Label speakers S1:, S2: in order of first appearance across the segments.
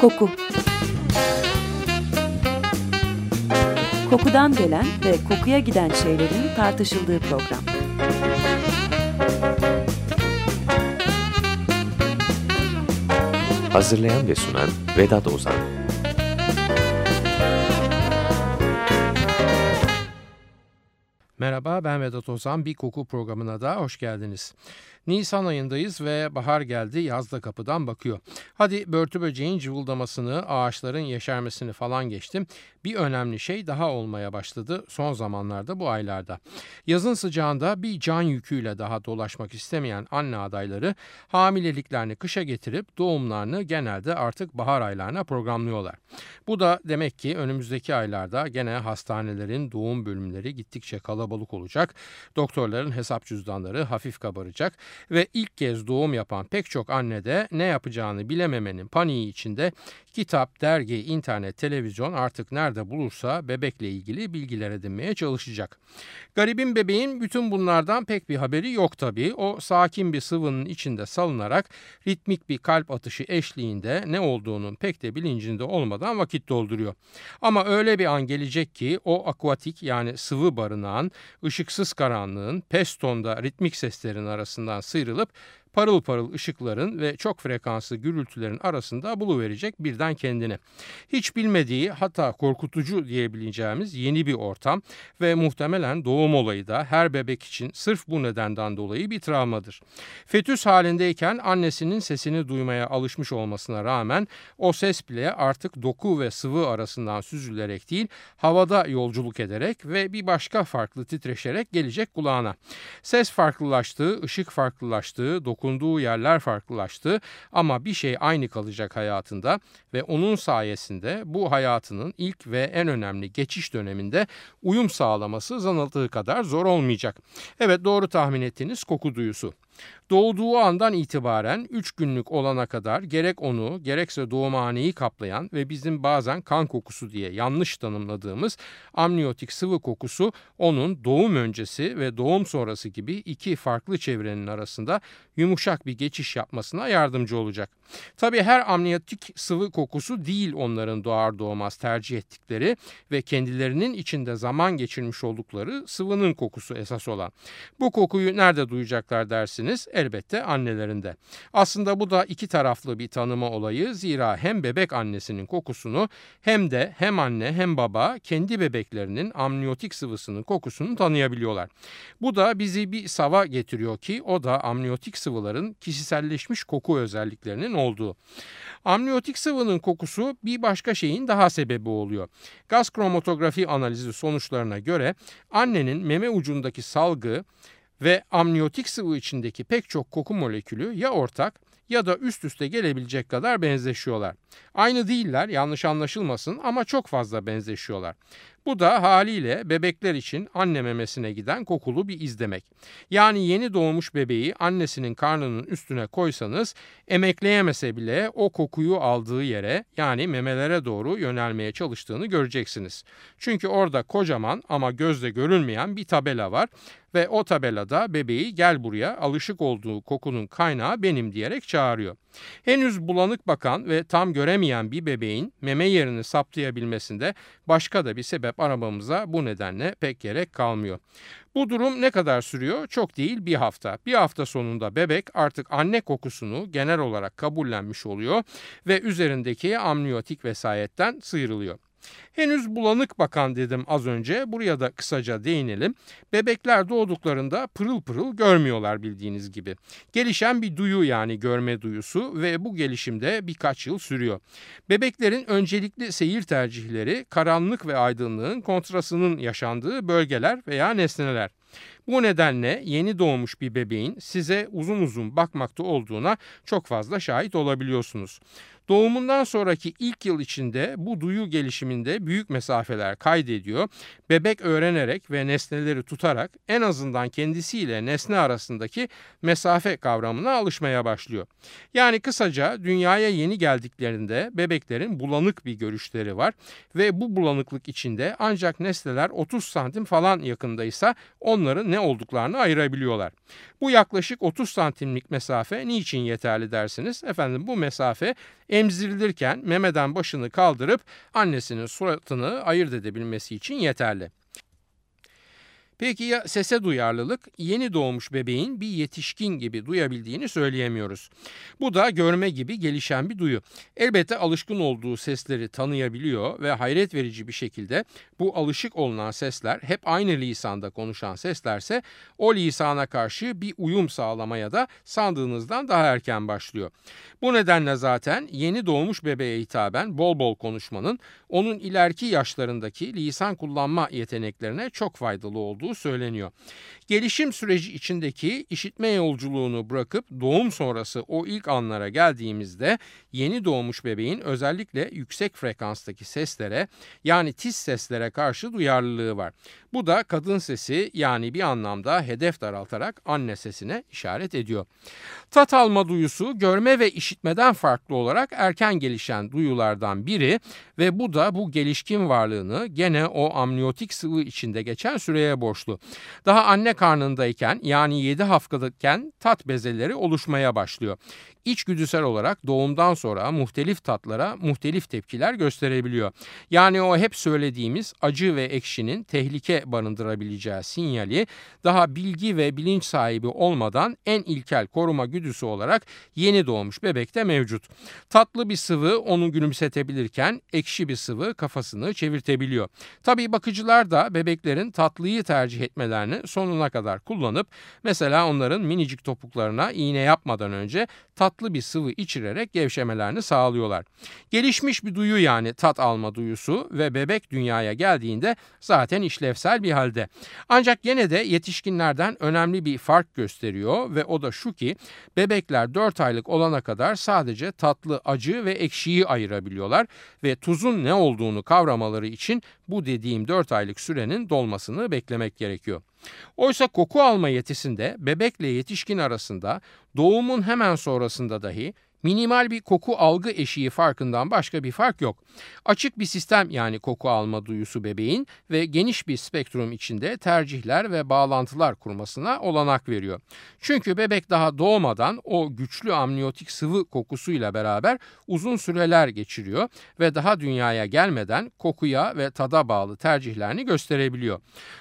S1: Koku Kokudan gelen ve kokuya giden şeylerin tartışıldığı program.
S2: Hazırlayan ve sunan Vedat Ozan
S3: Merhaba ben Vedat Ozan. Bir koku programına da hoş geldiniz. Nisan ayındayız ve bahar geldi yaz da kapıdan bakıyor. Hadi börtü böceğin cıvıldamasını, ağaçların yeşermesini falan geçtim. Bir önemli şey daha olmaya başladı son zamanlarda bu aylarda. Yazın sıcağında bir can yüküyle daha dolaşmak istemeyen anne adayları hamileliklerini kışa getirip doğumlarını genelde artık bahar aylarına programlıyorlar. Bu da demek ki önümüzdeki aylarda gene hastanelerin doğum bölümleri gittikçe kalabalık olacak. Doktorların hesap cüzdanları hafif kabaracak ve ilk kez doğum yapan pek çok anne de ne yapacağını bilememenin paniği içinde kitap, dergi, internet, televizyon artık nerede bulursa bebekle ilgili bilgiler edinmeye çalışacak. Garibin bebeğin bütün bunlardan pek bir haberi yok tabii. O sakin bir sıvının içinde salınarak ritmik bir kalp atışı eşliğinde ne olduğunun pek de bilincinde olmadan vakit dolduruyor. Ama öyle bir an gelecek ki o akvatik yani sıvı barınağın ışıksız karanlığın pestonda ritmik seslerin arasından sıyrılıp parıl parıl ışıkların ve çok frekanslı gürültülerin arasında buluverecek birden kendini. Hiç bilmediği hatta korkutucu diyebileceğimiz yeni bir ortam ve muhtemelen doğum olayı da her bebek için sırf bu nedenden dolayı bir travmadır. Fetüs halindeyken annesinin sesini duymaya alışmış olmasına rağmen o ses bile artık doku ve sıvı arasından süzülerek değil havada yolculuk ederek ve bir başka farklı titreşerek gelecek kulağına. Ses farklılaştığı, ışık farklılaştığı, doku dokunduğu yerler farklılaştı ama bir şey aynı kalacak hayatında ve onun sayesinde bu hayatının ilk ve en önemli geçiş döneminde uyum sağlaması zanıldığı kadar zor olmayacak. Evet doğru tahmin ettiğiniz koku duyusu. Doğduğu andan itibaren 3 günlük olana kadar gerek onu gerekse doğumhaneyi kaplayan ve bizim bazen kan kokusu diye yanlış tanımladığımız amniyotik sıvı kokusu onun doğum öncesi ve doğum sonrası gibi iki farklı çevrenin arasında yumuşak bir geçiş yapmasına yardımcı olacak. Tabii her amniyotik sıvı kokusu değil onların doğar doğmaz tercih ettikleri ve kendilerinin içinde zaman geçirmiş oldukları sıvının kokusu esas olan. Bu kokuyu nerede duyacaklar dersiniz? Elbette annelerinde. Aslında bu da iki taraflı bir tanıma olayı zira hem bebek annesinin kokusunu hem de hem anne hem baba kendi bebeklerinin amniyotik sıvısının kokusunu tanıyabiliyorlar. Bu da bizi bir sava getiriyor ki o da amniyotik sıvıların kişiselleşmiş koku özelliklerinin olduğu. Amniyotik sıvının kokusu bir başka şeyin daha sebebi oluyor. Gaz kromatografi analizi sonuçlarına göre annenin meme ucundaki salgı ve amniyotik sıvı içindeki pek çok koku molekülü ya ortak ya da üst üste gelebilecek kadar benzeşiyorlar. Aynı değiller yanlış anlaşılmasın ama çok fazla benzeşiyorlar. Bu da haliyle bebekler için anne memesine giden kokulu bir iz demek. Yani yeni doğmuş bebeği annesinin karnının üstüne koysanız emekleyemese bile o kokuyu aldığı yere yani memelere doğru yönelmeye çalıştığını göreceksiniz. Çünkü orada kocaman ama gözle görülmeyen bir tabela var ve o tabelada bebeği gel buraya alışık olduğu kokunun kaynağı benim diyerek çağırıyor. Henüz bulanık bakan ve tam göremeyen bir bebeğin meme yerini saptayabilmesinde başka da bir sebep aramamıza bu nedenle pek gerek kalmıyor. Bu durum ne kadar sürüyor? Çok değil bir hafta. Bir hafta sonunda bebek artık anne kokusunu genel olarak kabullenmiş oluyor ve üzerindeki amniyotik vesayetten sıyrılıyor. Henüz bulanık bakan dedim az önce. Buraya da kısaca değinelim. Bebekler doğduklarında pırıl pırıl görmüyorlar bildiğiniz gibi. Gelişen bir duyu yani görme duyusu ve bu gelişimde birkaç yıl sürüyor. Bebeklerin öncelikli seyir tercihleri karanlık ve aydınlığın kontrasının yaşandığı bölgeler veya nesneler. Bu nedenle yeni doğmuş bir bebeğin size uzun uzun bakmakta olduğuna çok fazla şahit olabiliyorsunuz. Doğumundan sonraki ilk yıl içinde bu duyu gelişiminde büyük mesafeler kaydediyor. Bebek öğrenerek ve nesneleri tutarak en azından kendisiyle nesne arasındaki mesafe kavramına alışmaya başlıyor. Yani kısaca dünyaya yeni geldiklerinde bebeklerin bulanık bir görüşleri var ve bu bulanıklık içinde ancak nesneler 30 santim falan yakındaysa onların ne olduklarını ayırabiliyorlar. Bu yaklaşık 30 santimlik mesafe niçin yeterli dersiniz? Efendim bu mesafe emzirilirken memeden başını kaldırıp annesinin suratını ayırt edebilmesi için yeterli. Peki ya sese duyarlılık? Yeni doğmuş bebeğin bir yetişkin gibi duyabildiğini söyleyemiyoruz. Bu da görme gibi gelişen bir duyu. Elbette alışkın olduğu sesleri tanıyabiliyor ve hayret verici bir şekilde bu alışık olunan sesler hep aynı lisanda konuşan seslerse o lisana karşı bir uyum sağlamaya da sandığınızdan daha erken başlıyor. Bu nedenle zaten yeni doğmuş bebeğe hitaben bol bol konuşmanın onun ileriki yaşlarındaki lisan kullanma yeteneklerine çok faydalı olduğu söyleniyor. Gelişim süreci içindeki işitme yolculuğunu bırakıp doğum sonrası o ilk anlara geldiğimizde yeni doğmuş bebeğin özellikle yüksek frekanstaki seslere yani tiz seslere karşı duyarlılığı var. Bu da kadın sesi yani bir anlamda hedef daraltarak anne sesine işaret ediyor. Tat alma duyusu görme ve işitmeden farklı olarak erken gelişen duyulardan biri ve bu da bu gelişkin varlığını gene o amniyotik sıvı içinde geçen süreye borçlu. Daha anne karnındayken yani 7 haftadayken tat bezeleri oluşmaya başlıyor içgüdüsel olarak doğumdan sonra muhtelif tatlara muhtelif tepkiler gösterebiliyor. Yani o hep söylediğimiz acı ve ekşinin tehlike barındırabileceği sinyali daha bilgi ve bilinç sahibi olmadan en ilkel koruma güdüsü olarak yeni doğmuş bebekte mevcut. Tatlı bir sıvı onu gülümsetebilirken ekşi bir sıvı kafasını çevirtebiliyor. Tabii bakıcılar da bebeklerin tatlıyı tercih etmelerini sonuna kadar kullanıp mesela onların minicik topuklarına iğne yapmadan önce tatlı bir sıvı içirerek gevşemelerini sağlıyorlar. Gelişmiş bir duyu yani tat alma duyusu ve bebek dünyaya geldiğinde zaten işlevsel bir halde. Ancak yine de yetişkinlerden önemli bir fark gösteriyor ve o da şu ki bebekler 4 aylık olana kadar sadece tatlı, acı ve ekşiyi ayırabiliyorlar ve tuzun ne olduğunu kavramaları için bu dediğim 4 aylık sürenin dolmasını beklemek gerekiyor. Oysa koku alma yetisinde bebekle yetişkin arasında doğumun hemen sonrasında dahi Minimal bir koku algı eşiği farkından başka bir fark yok. Açık bir sistem yani koku alma duyusu bebeğin ve geniş bir spektrum içinde tercihler ve bağlantılar kurmasına olanak veriyor. Çünkü bebek daha doğmadan o güçlü amniyotik sıvı kokusuyla beraber uzun süreler geçiriyor ve daha dünyaya gelmeden kokuya ve tada bağlı tercihlerini gösterebiliyor.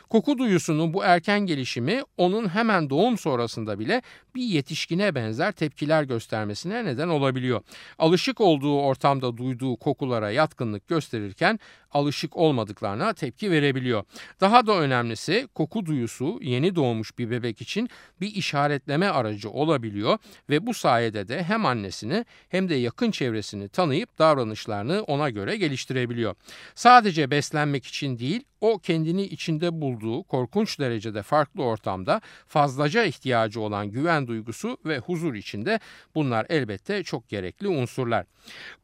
S3: Koku duyusunun bu erken gelişimi onun hemen doğum sonrasında bile bir yetişkine benzer tepkiler göstermesine neden olabiliyor. Alışık olduğu ortamda duyduğu kokulara yatkınlık gösterirken alışık olmadıklarına tepki verebiliyor. Daha da önemlisi koku duyusu yeni doğmuş bir bebek için bir işaretleme aracı olabiliyor ve bu sayede de hem annesini hem de yakın çevresini tanıyıp davranışlarını ona göre geliştirebiliyor. Sadece beslenmek için değil o kendini içinde bulduğu korkunç derecede farklı ortamda fazlaca ihtiyacı olan güven duygusu ve huzur içinde bunlar elbette çok gerekli unsurlar.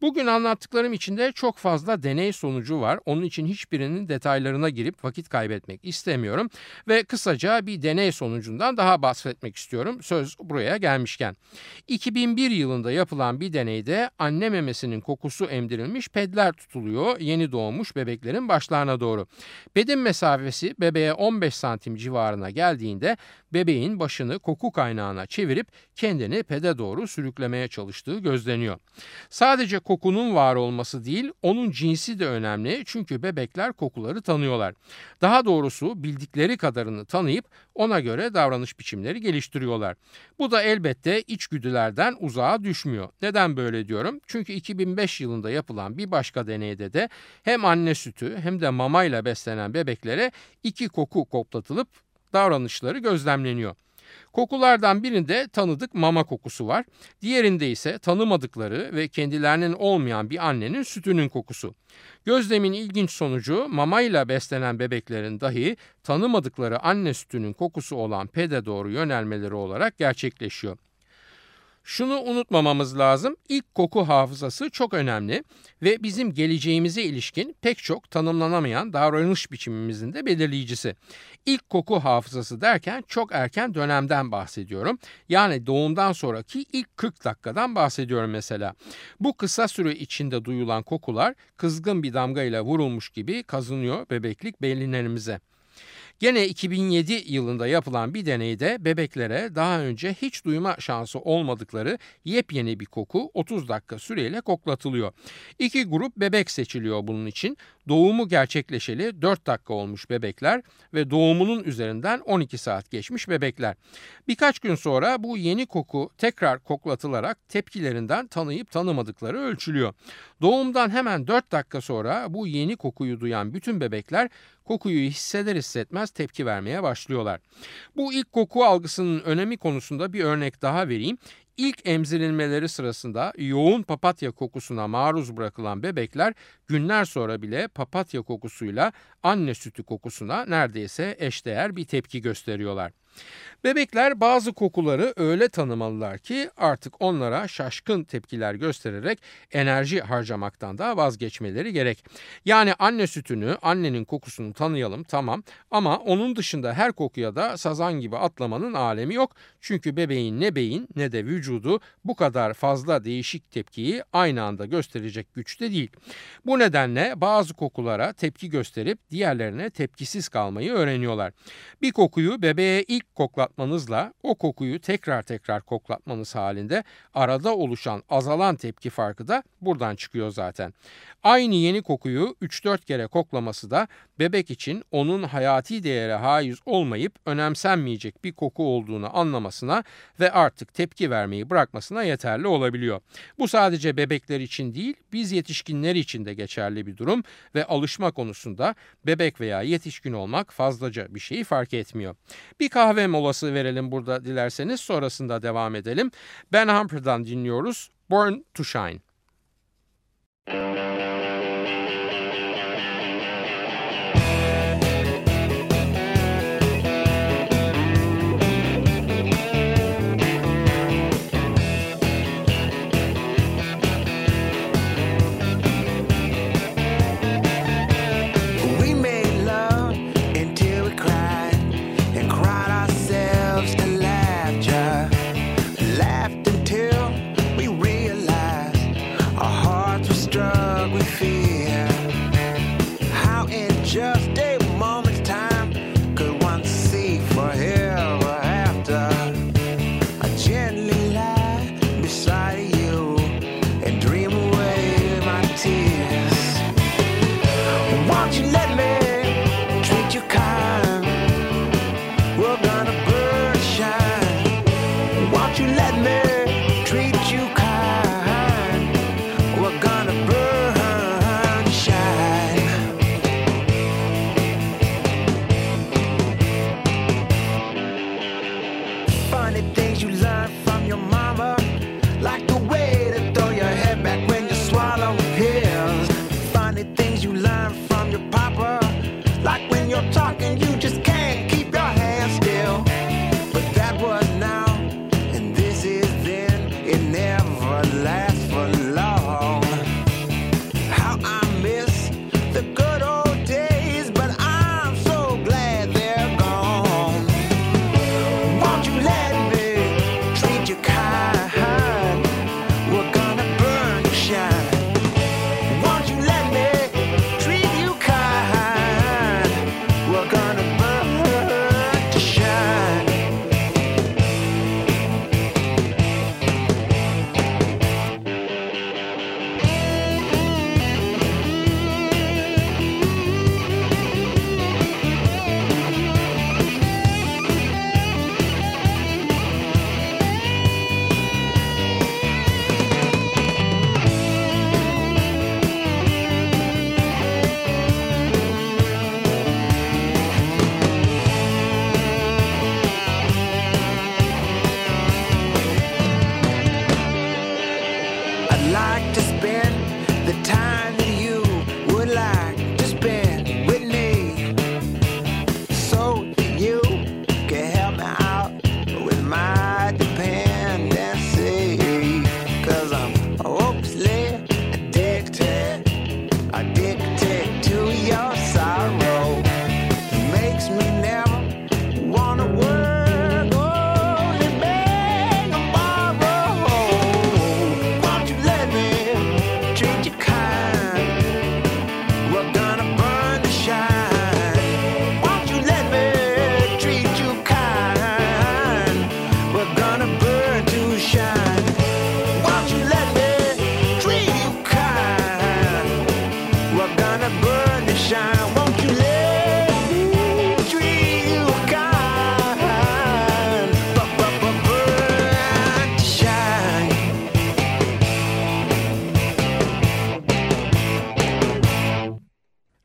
S3: Bugün anlattıklarım içinde çok fazla deney sonucu var. Onun için hiçbirinin detaylarına girip vakit kaybetmek istemiyorum ve kısaca bir deney sonucundan daha bahsetmek istiyorum. Söz buraya gelmişken. 2001 yılında yapılan bir deneyde anne memesinin kokusu emdirilmiş pedler tutuluyor yeni doğmuş bebeklerin başlarına doğru. Pedin mesafesi bebeğe 15 santim civarına geldiğinde bebeğin başını koku kaynağına çevirip kendini pede doğru sürüklemeye çalıştığı gözleniyor. Sadece kokunun var olması değil, onun cinsi de önemli çünkü bebekler kokuları tanıyorlar. Daha doğrusu bildikleri kadarını tanıyıp ona göre davranış biçimleri geliştiriyorlar. Bu da elbette içgüdülerden uzağa düşmüyor. Neden böyle diyorum? Çünkü 2005 yılında yapılan bir başka deneyde de hem anne sütü hem de mamayla beslenen bebeklere iki koku koplatılıp davranışları gözlemleniyor. Kokulardan birinde tanıdık mama kokusu var. Diğerinde ise tanımadıkları ve kendilerinin olmayan bir annenin sütünün kokusu. Gözlemin ilginç sonucu mamayla beslenen bebeklerin dahi tanımadıkları anne sütünün kokusu olan pede doğru yönelmeleri olarak gerçekleşiyor. Şunu unutmamamız lazım. İlk koku hafızası çok önemli ve bizim geleceğimize ilişkin pek çok tanımlanamayan davranış biçimimizin de belirleyicisi. İlk koku hafızası derken çok erken dönemden bahsediyorum. Yani doğumdan sonraki ilk 40 dakikadan bahsediyorum mesela. Bu kısa süre içinde duyulan kokular kızgın bir damga ile vurulmuş gibi kazınıyor bebeklik beyinlerimize. Gene 2007 yılında yapılan bir deneyde bebeklere daha önce hiç duyma şansı olmadıkları yepyeni bir koku 30 dakika süreyle koklatılıyor. İki grup bebek seçiliyor bunun için. Doğumu gerçekleşeli 4 dakika olmuş bebekler ve doğumunun üzerinden 12 saat geçmiş bebekler. Birkaç gün sonra bu yeni koku tekrar koklatılarak tepkilerinden tanıyıp tanımadıkları ölçülüyor. Doğumdan hemen 4 dakika sonra bu yeni kokuyu duyan bütün bebekler kokuyu hisseder hissetmez tepki vermeye başlıyorlar. Bu ilk koku algısının önemi konusunda bir örnek daha vereyim. İlk emzirilmeleri sırasında yoğun papatya kokusuna maruz bırakılan bebekler günler sonra bile papatya kokusuyla anne sütü kokusuna neredeyse eşdeğer bir tepki gösteriyorlar. Bebekler bazı kokuları öyle tanımalılar ki artık onlara şaşkın tepkiler göstererek enerji harcamaktan da vazgeçmeleri gerek. Yani anne sütünü, annenin kokusunu tanıyalım tamam ama onun dışında her kokuya da sazan gibi atlamanın alemi yok. Çünkü bebeğin ne beyin ne de vücudu bu kadar fazla değişik tepkiyi aynı anda gösterecek güçte değil. Bu nedenle bazı kokulara tepki gösterip diğerlerine tepkisiz kalmayı öğreniyorlar. Bir kokuyu bebeğe ilk koklat koklatmanızla o kokuyu tekrar tekrar koklatmanız halinde arada oluşan azalan tepki farkı da buradan çıkıyor zaten. Aynı yeni kokuyu 3-4 kere koklaması da bebek için onun hayati değere haiz olmayıp önemsenmeyecek bir koku olduğunu anlamasına ve artık tepki vermeyi bırakmasına yeterli olabiliyor. Bu sadece bebekler için değil biz yetişkinler için de geçerli bir durum ve alışma konusunda bebek veya yetişkin olmak fazlaca bir şeyi fark etmiyor. Bir kahve molası verelim burada dilerseniz sonrasında devam edelim. Ben Humper'dan dinliyoruz Born to Shine.
S4: things you learn from your mama, like the way to throw your head back when you swallow pills. Funny things you learn from your papa, like when you're talking, you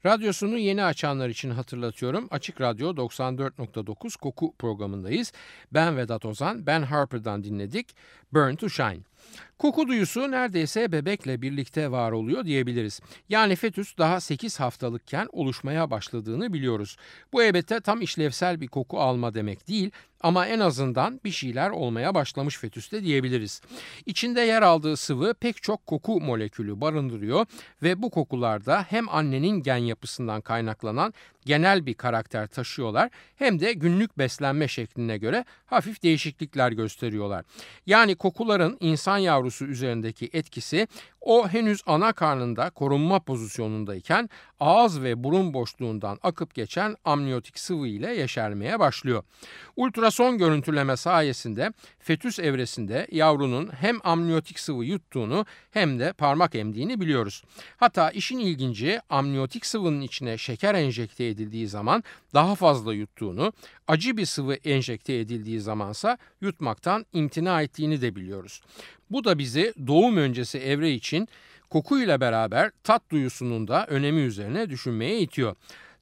S3: Radyosunu yeni açanlar için hatırlatıyorum. Açık Radyo 94.9 Koku programındayız. Ben Vedat Ozan, Ben Harper'dan dinledik. Burn to Shine. Koku duyusu neredeyse bebekle birlikte var oluyor diyebiliriz. Yani fetüs daha 8 haftalıkken oluşmaya başladığını biliyoruz. Bu elbette tam işlevsel bir koku alma demek değil ama en azından bir şeyler olmaya başlamış fetüste diyebiliriz. İçinde yer aldığı sıvı pek çok koku molekülü barındırıyor ve bu kokularda hem annenin gen yapısından kaynaklanan genel bir karakter taşıyorlar hem de günlük beslenme şekline göre hafif değişiklikler gösteriyorlar. Yani kokuların insan yavrusu üzerindeki etkisi o henüz ana karnında korunma pozisyonundayken ağız ve burun boşluğundan akıp geçen amniyotik sıvı ile yeşermeye başlıyor. Ultrason görüntüleme sayesinde fetüs evresinde yavrunun hem amniyotik sıvı yuttuğunu hem de parmak emdiğini biliyoruz. Hatta işin ilginci amniyotik sıvının içine şeker enjekte edildiği zaman daha fazla yuttuğunu, acı bir sıvı enjekte edildiği zamansa yutmaktan imtina ettiğini de biliyoruz. Bu da bizi doğum öncesi evre için kokuyla beraber tat duyusunun da önemi üzerine düşünmeye itiyor.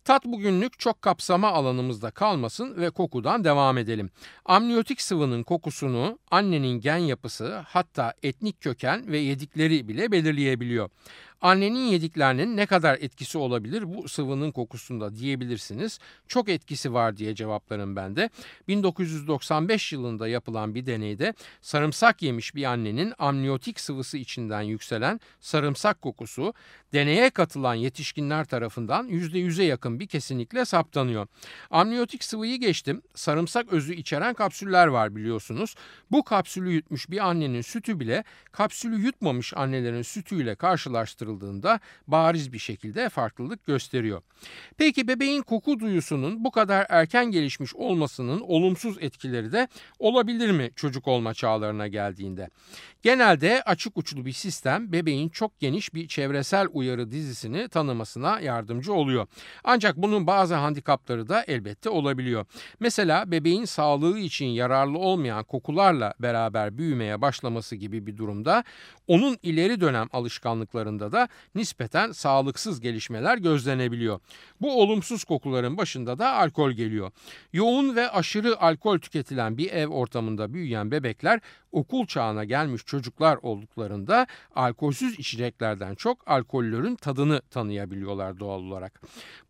S3: Tat bugünlük çok kapsama alanımızda kalmasın ve kokudan devam edelim. Amniyotik sıvının kokusunu annenin gen yapısı hatta etnik köken ve yedikleri bile belirleyebiliyor. Annenin yediklerinin ne kadar etkisi olabilir bu sıvının kokusunda diyebilirsiniz. Çok etkisi var diye cevaplarım ben de. 1995 yılında yapılan bir deneyde sarımsak yemiş bir annenin amniyotik sıvısı içinden yükselen sarımsak kokusu deneye katılan yetişkinler tarafından %100'e yakın bir kesinlikle saptanıyor. Amniyotik sıvıyı geçtim. Sarımsak özü içeren kapsüller var biliyorsunuz. Bu kapsülü yutmuş bir annenin sütü bile kapsülü yutmamış annelerin sütüyle karşılaştırıldığında bariz bir şekilde farklılık gösteriyor. Peki bebeğin koku duyusunun bu kadar erken gelişmiş olmasının olumsuz etkileri de olabilir mi çocuk olma çağlarına geldiğinde? Genelde açık uçlu bir sistem bebeğin çok geniş bir çevresel uyarı dizisini tanımasına yardımcı oluyor. Ancak bunun bazı handikapları da elbette olabiliyor. Mesela bebeğin sağlığı için yararlı olmayan kokularla beraber büyümeye başlaması gibi bir durumda onun ileri dönem alışkanlıklarında da nispeten sağlıksız gelişmeler gözlenebiliyor. Bu olumsuz kokuların başında da alkol geliyor. Yoğun ve aşırı alkol tüketilen bir ev ortamında büyüyen bebekler okul çağına gelmiş çocuklar olduklarında alkolsüz içeceklerden çok alkollörün tadını tanıyabiliyorlar doğal olarak.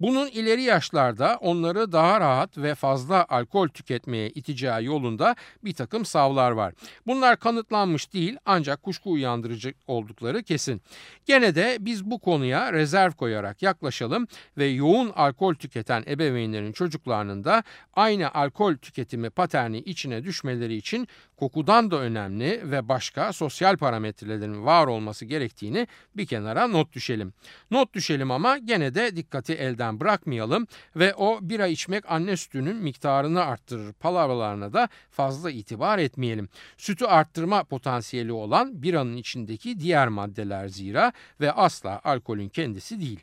S3: Bunun ileri yaşlarda onları daha rahat ve fazla alkol tüketmeye iteceği yolunda bir takım savlar var. Bunlar kanıtlanmış değil ancak kuşku uyandırıcı oldukları kesin. Gene de biz bu konuya rezerv koyarak yaklaşalım ve yoğun alkol tüketen ebeveynlerin çocuklarının da aynı alkol tüketimi paterni içine düşmeleri için kokudan da önemli ve başka sosyal parametrelerin var olması gerektiğini bir kenara not düşelim. Not düşelim ama gene de dikkati elden bırakmayalım ve o bira içmek anne sütünün miktarını arttırır palavralarına da fazla itibar etmeyelim. Sütü arttırma potansiyeli olan biranın içindeki diğer maddeler zira ve asla alkolün kendisi değil.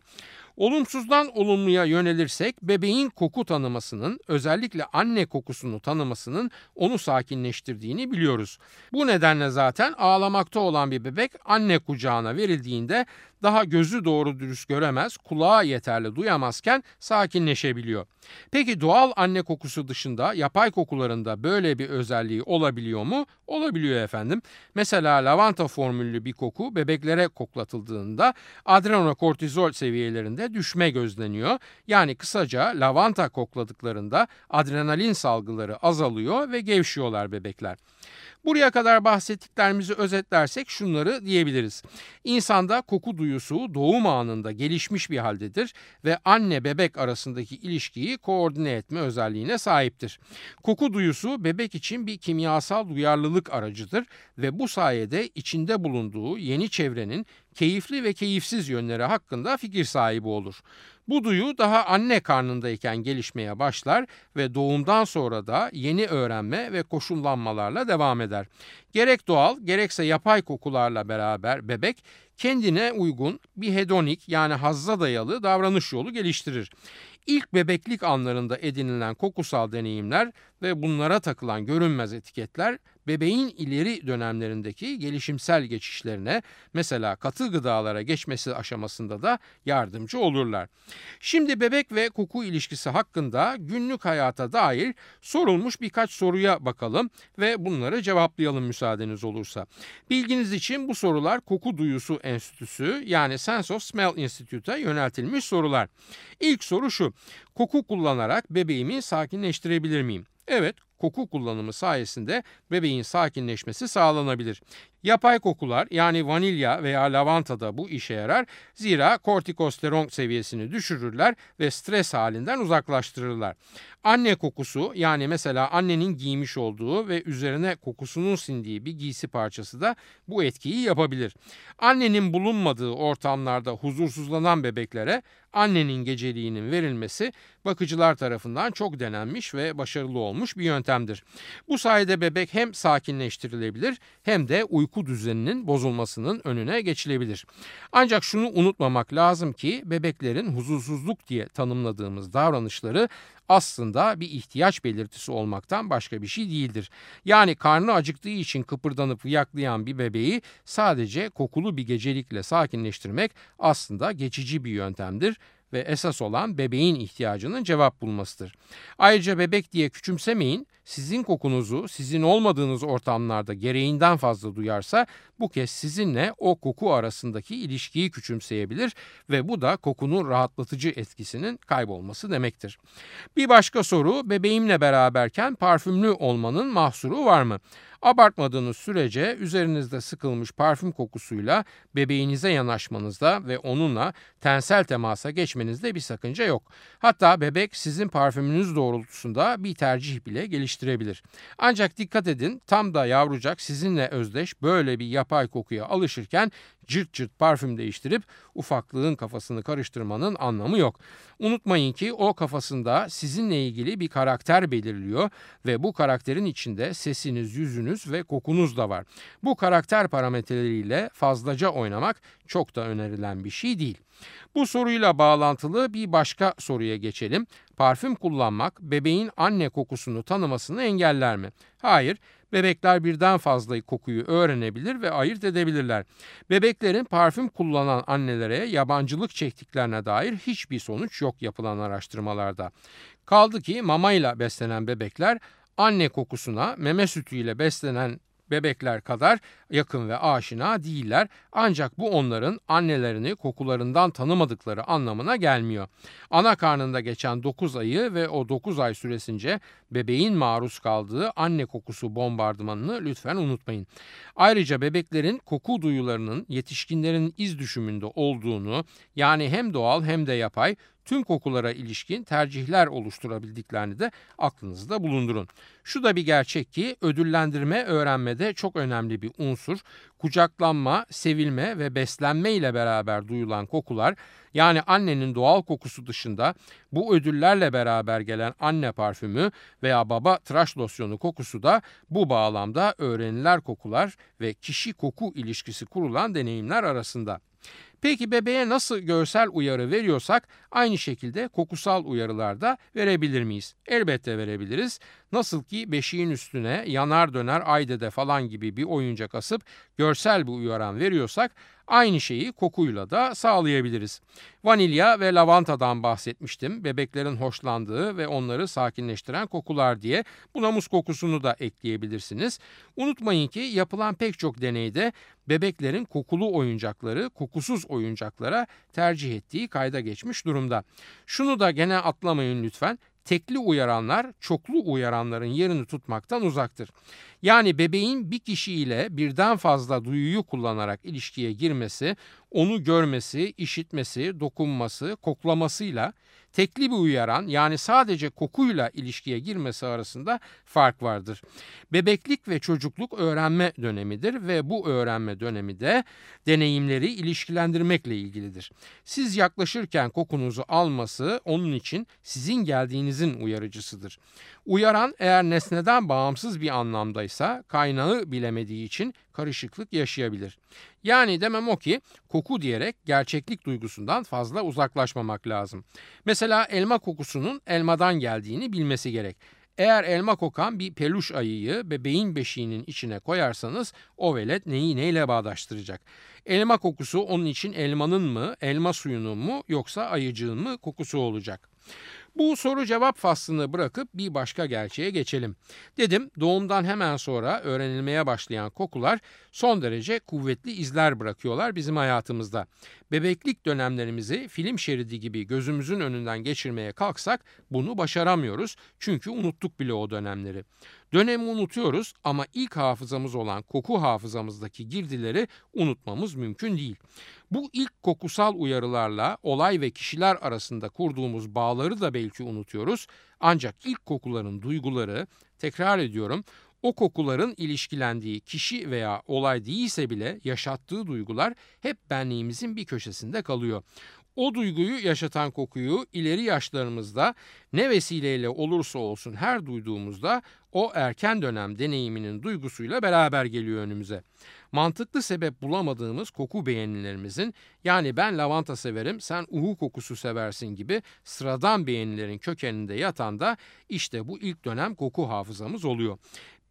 S3: Olumsuzdan olumluya yönelirsek bebeğin koku tanımasının özellikle anne kokusunu tanımasının onu sakinleştirdiğini biliyoruz. Bu nedenle zaten ağlamakta olan bir bebek anne kucağına verildiğinde daha gözü doğru dürüst göremez, kulağı yeterli duyamazken sakinleşebiliyor. Peki doğal anne kokusu dışında yapay kokularında böyle bir özelliği olabiliyor mu? Olabiliyor efendim. Mesela lavanta formüllü bir koku bebeklere koklatıldığında adrenokortizol seviyelerinde düşme gözleniyor. Yani kısaca lavanta kokladıklarında adrenalin salgıları azalıyor ve gevşiyorlar bebekler. Buraya kadar bahsettiklerimizi özetlersek şunları diyebiliriz. İnsanda koku duyusu doğum anında gelişmiş bir haldedir ve anne bebek arasındaki ilişkiyi koordine etme özelliğine sahiptir. Koku duyusu bebek için bir kimyasal duyarlılık aracıdır ve bu sayede içinde bulunduğu yeni çevrenin keyifli ve keyifsiz yönleri hakkında fikir sahibi olur. Bu duyu daha anne karnındayken gelişmeye başlar ve doğumdan sonra da yeni öğrenme ve koşullanmalarla devam eder. Gerek doğal gerekse yapay kokularla beraber bebek kendine uygun bir hedonik yani hazza dayalı davranış yolu geliştirir. İlk bebeklik anlarında edinilen kokusal deneyimler ve bunlara takılan görünmez etiketler bebeğin ileri dönemlerindeki gelişimsel geçişlerine mesela katı gıdalara geçmesi aşamasında da yardımcı olurlar. Şimdi bebek ve koku ilişkisi hakkında günlük hayata dair sorulmuş birkaç soruya bakalım ve bunları cevaplayalım müsaadeniz olursa. Bilginiz için bu sorular Koku Duyusu Enstitüsü yani Sense of Smell Institute'a yöneltilmiş sorular. İlk soru şu. Koku kullanarak bebeğimi sakinleştirebilir miyim? Evet, koku kullanımı sayesinde bebeğin sakinleşmesi sağlanabilir. Yapay kokular yani vanilya veya lavanta da bu işe yarar. Zira kortikosteron seviyesini düşürürler ve stres halinden uzaklaştırırlar. Anne kokusu yani mesela annenin giymiş olduğu ve üzerine kokusunun sindiği bir giysi parçası da bu etkiyi yapabilir. Annenin bulunmadığı ortamlarda huzursuzlanan bebeklere annenin geceliğinin verilmesi bakıcılar tarafından çok denenmiş ve başarılı olmuş bir yöntemdir. Bu sayede bebek hem sakinleştirilebilir hem de uyku düzeninin bozulmasının önüne geçilebilir. Ancak şunu unutmamak lazım ki bebeklerin huzursuzluk diye tanımladığımız davranışları aslında bir ihtiyaç belirtisi olmaktan başka bir şey değildir. Yani karnı acıktığı için kıpırdanıp yaklayan bir bebeği sadece kokulu bir gecelikle sakinleştirmek aslında geçici bir yöntemdir ve esas olan bebeğin ihtiyacının cevap bulmasıdır. Ayrıca bebek diye küçümsemeyin. Sizin kokunuzu sizin olmadığınız ortamlarda gereğinden fazla duyarsa bu kez sizinle o koku arasındaki ilişkiyi küçümseyebilir ve bu da kokunun rahatlatıcı etkisinin kaybolması demektir. Bir başka soru bebeğimle beraberken parfümlü olmanın mahsuru var mı? Abartmadığınız sürece üzerinizde sıkılmış parfüm kokusuyla bebeğinize yanaşmanızda ve onunla tensel temasa geçmenizde bir sakınca yok. Hatta bebek sizin parfümünüz doğrultusunda bir tercih bile geliştirebilir. Ancak dikkat edin tam da yavrucak sizinle özdeş böyle bir yapay kokuya alışırken cırt cırt parfüm değiştirip ufaklığın kafasını karıştırmanın anlamı yok. Unutmayın ki o kafasında sizinle ilgili bir karakter belirliyor ve bu karakterin içinde sesiniz, yüzünüz ve kokunuz da var. Bu karakter parametreleriyle fazlaca oynamak çok da önerilen bir şey değil. Bu soruyla bağlantılı bir başka soruya geçelim. Parfüm kullanmak bebeğin anne kokusunu tanımasını engeller mi? Hayır, Bebekler birden fazla kokuyu öğrenebilir ve ayırt edebilirler. Bebeklerin parfüm kullanan annelere yabancılık çektiklerine dair hiçbir sonuç yok yapılan araştırmalarda. Kaldı ki mamayla beslenen bebekler anne kokusuna meme sütüyle beslenen bebekler kadar yakın ve aşina değiller. Ancak bu onların annelerini kokularından tanımadıkları anlamına gelmiyor. Ana karnında geçen 9 ayı ve o 9 ay süresince bebeğin maruz kaldığı anne kokusu bombardımanını lütfen unutmayın. Ayrıca bebeklerin koku duyularının yetişkinlerin iz düşümünde olduğunu yani hem doğal hem de yapay tüm kokulara ilişkin tercihler oluşturabildiklerini de aklınızda bulundurun. Şu da bir gerçek ki ödüllendirme öğrenmede çok önemli bir unsur. Kucaklanma, sevilme ve beslenme ile beraber duyulan kokular yani annenin doğal kokusu dışında bu ödüllerle beraber gelen anne parfümü veya baba tıraş losyonu kokusu da bu bağlamda öğreniler kokular ve kişi koku ilişkisi kurulan deneyimler arasında. Peki bebeğe nasıl görsel uyarı veriyorsak aynı şekilde kokusal uyarılar da verebilir miyiz? Elbette verebiliriz. Nasıl ki beşiğin üstüne yanar döner aydede falan gibi bir oyuncak asıp görsel bir uyaran veriyorsak Aynı şeyi kokuyla da sağlayabiliriz. Vanilya ve lavantadan bahsetmiştim. Bebeklerin hoşlandığı ve onları sakinleştiren kokular diye. Buna muz kokusunu da ekleyebilirsiniz. Unutmayın ki yapılan pek çok deneyde bebeklerin kokulu oyuncakları kokusuz oyuncaklara tercih ettiği kayda geçmiş durumda. Şunu da gene atlamayın lütfen tekli uyaranlar çoklu uyaranların yerini tutmaktan uzaktır. Yani bebeğin bir kişiyle birden fazla duyuyu kullanarak ilişkiye girmesi, onu görmesi, işitmesi, dokunması, koklamasıyla tekli bir uyaran yani sadece kokuyla ilişkiye girmesi arasında fark vardır. Bebeklik ve çocukluk öğrenme dönemidir ve bu öğrenme dönemi de deneyimleri ilişkilendirmekle ilgilidir. Siz yaklaşırken kokunuzu alması onun için sizin geldiğinizin uyarıcısıdır. Uyaran eğer nesneden bağımsız bir anlamdaysa kaynağı bilemediği için karışıklık yaşayabilir. Yani demem o ki koku diyerek gerçeklik duygusundan fazla uzaklaşmamak lazım. Mesela elma kokusunun elmadan geldiğini bilmesi gerek. Eğer elma kokan bir peluş ayıyı bebeğin beşiğinin içine koyarsanız o velet neyi neyle bağdaştıracak? Elma kokusu onun için elmanın mı, elma suyunun mu yoksa ayıcığın mı kokusu olacak? Bu soru cevap faslını bırakıp bir başka gerçeğe geçelim. Dedim doğumdan hemen sonra öğrenilmeye başlayan kokular son derece kuvvetli izler bırakıyorlar bizim hayatımızda. Bebeklik dönemlerimizi film şeridi gibi gözümüzün önünden geçirmeye kalksak bunu başaramıyoruz çünkü unuttuk bile o dönemleri. Dönemi unutuyoruz ama ilk hafızamız olan koku hafızamızdaki girdileri unutmamız mümkün değil. Bu ilk kokusal uyarılarla olay ve kişiler arasında kurduğumuz bağları da belki unutuyoruz. Ancak ilk kokuların duyguları, tekrar ediyorum, o kokuların ilişkilendiği kişi veya olay değilse bile yaşattığı duygular hep benliğimizin bir köşesinde kalıyor. O duyguyu yaşatan kokuyu ileri yaşlarımızda ne vesileyle olursa olsun her duyduğumuzda o erken dönem deneyiminin duygusuyla beraber geliyor önümüze. Mantıklı sebep bulamadığımız koku beğenilerimizin yani ben lavanta severim sen uhu kokusu seversin gibi sıradan beğenilerin kökeninde yatan da işte bu ilk dönem koku hafızamız oluyor.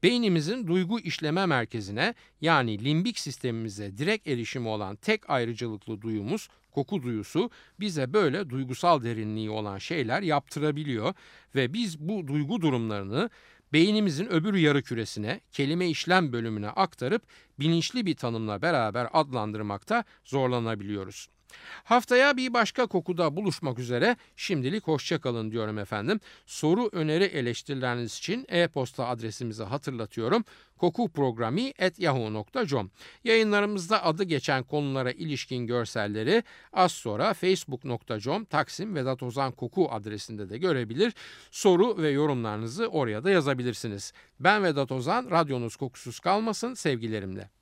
S3: Beynimizin duygu işleme merkezine yani limbik sistemimize direkt erişimi olan tek ayrıcalıklı duyumuz koku duyusu bize böyle duygusal derinliği olan şeyler yaptırabiliyor ve biz bu duygu durumlarını beynimizin öbür yarı küresine, kelime işlem bölümüne aktarıp bilinçli bir tanımla beraber adlandırmakta zorlanabiliyoruz. Haftaya bir başka kokuda buluşmak üzere şimdilik hoşçakalın diyorum efendim. Soru, öneri, eleştirileriniz için e-posta adresimizi hatırlatıyorum. kokuprogrami.yahoo.com Yayınlarımızda adı geçen konulara ilişkin görselleri az sonra facebook.com Taksim Vedat Ozan Koku adresinde de görebilir. Soru ve yorumlarınızı oraya da yazabilirsiniz. Ben Vedat Ozan, radyonuz kokusuz kalmasın sevgilerimle.